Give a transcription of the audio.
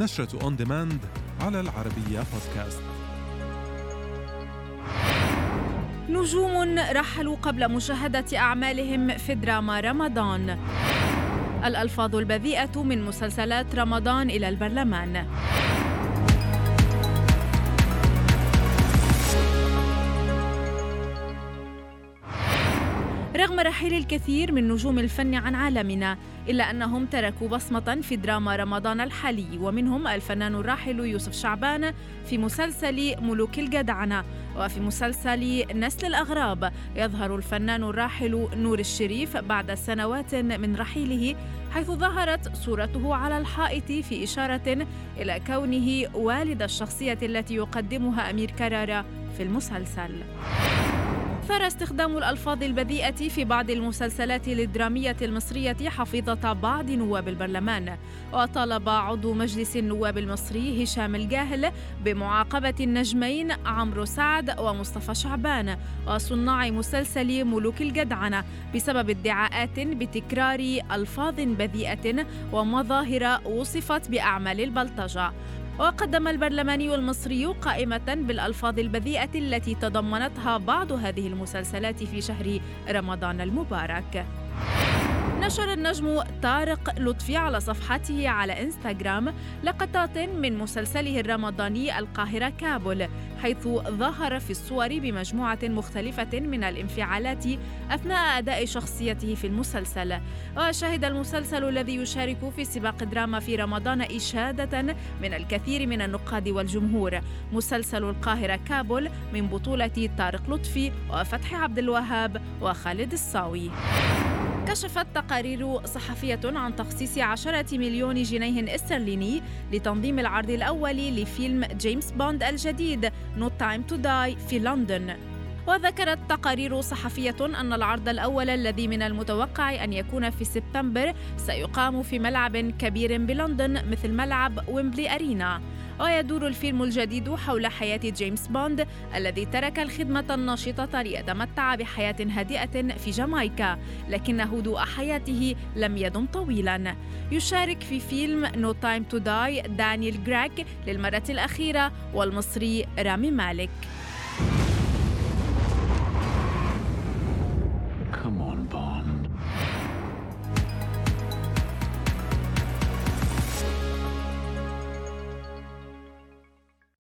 نشرة on demand على العربية بودكاست نجوم رحلوا قبل مشاهدة أعمالهم في دراما رمضان. الألفاظ البذيئة من مسلسلات رمضان إلى البرلمان. رغم رحيل الكثير من نجوم الفن عن عالمنا إلا أنهم تركوا بصمة في دراما رمضان الحالي ومنهم الفنان الراحل يوسف شعبان في مسلسل ملوك الجدعنة وفي مسلسل نسل الأغراب. يظهر الفنان الراحل نور الشريف بعد سنوات من رحيله حيث ظهرت صورته على الحائط في إشارة إلى كونه والد الشخصية التي يقدمها أمير كرارة في المسلسل. أثار استخدام الألفاظ البذيئة في بعض المسلسلات الدرامية المصرية حفيظة بعض نواب البرلمان. وطالب عضو مجلس النواب المصري هشام الجاهل بمعاقبة النجمين عمرو سعد ومصطفى شعبان وصناع مسلسل ملوك الجدعنة بسبب ادعاءات بتكرار ألفاظ بذيئة ومظاهر وصفت بأعمال البلطجة. وقدم البرلماني المصري قائمة بالألفاظ البذيئة التي تضمنتها بعض هذه المسلسلات في شهر رمضان المبارك. نشر النجم طارق لطفي على صفحته على إنستغرام لقطات من مسلسله الرمضاني القاهرة كابول حيث ظهر في الصور بمجموعة مختلفة من الانفعالات أثناء أداء شخصيته في المسلسل. وشهد المسلسل الذي يشارك في سباق دراما في رمضان إشادة من الكثير من النقاد والجمهور. مسلسل القاهرة كابول من بطولة طارق لطفي وفتحي عبد الوهاب وخالد الصاوي. كشفت تقارير صحفية عن تخصيص عشرة مليون جنيه استرليني لتنظيم العرض الأول لفيلم جيمس بوند الجديد No Time to Die في لندن. وذكرت تقارير صحفية أن العرض الأول الذي من المتوقع أن يكون في سبتمبر سيقام في ملعب كبير بلندن مثل ملعب ويمبلي أرينا. ويدور الفيلم الجديد حول حياة جيمس بوند الذي ترك الخدمة النشطة ليتمتع بحياة هادئة في جامايكا لكن هدوء حياته لم يدم طويلا يشارك في فيلم No Time to Die دانيال كريج للمرة الأخيرة والمصري رامي مالك Come on, Bond.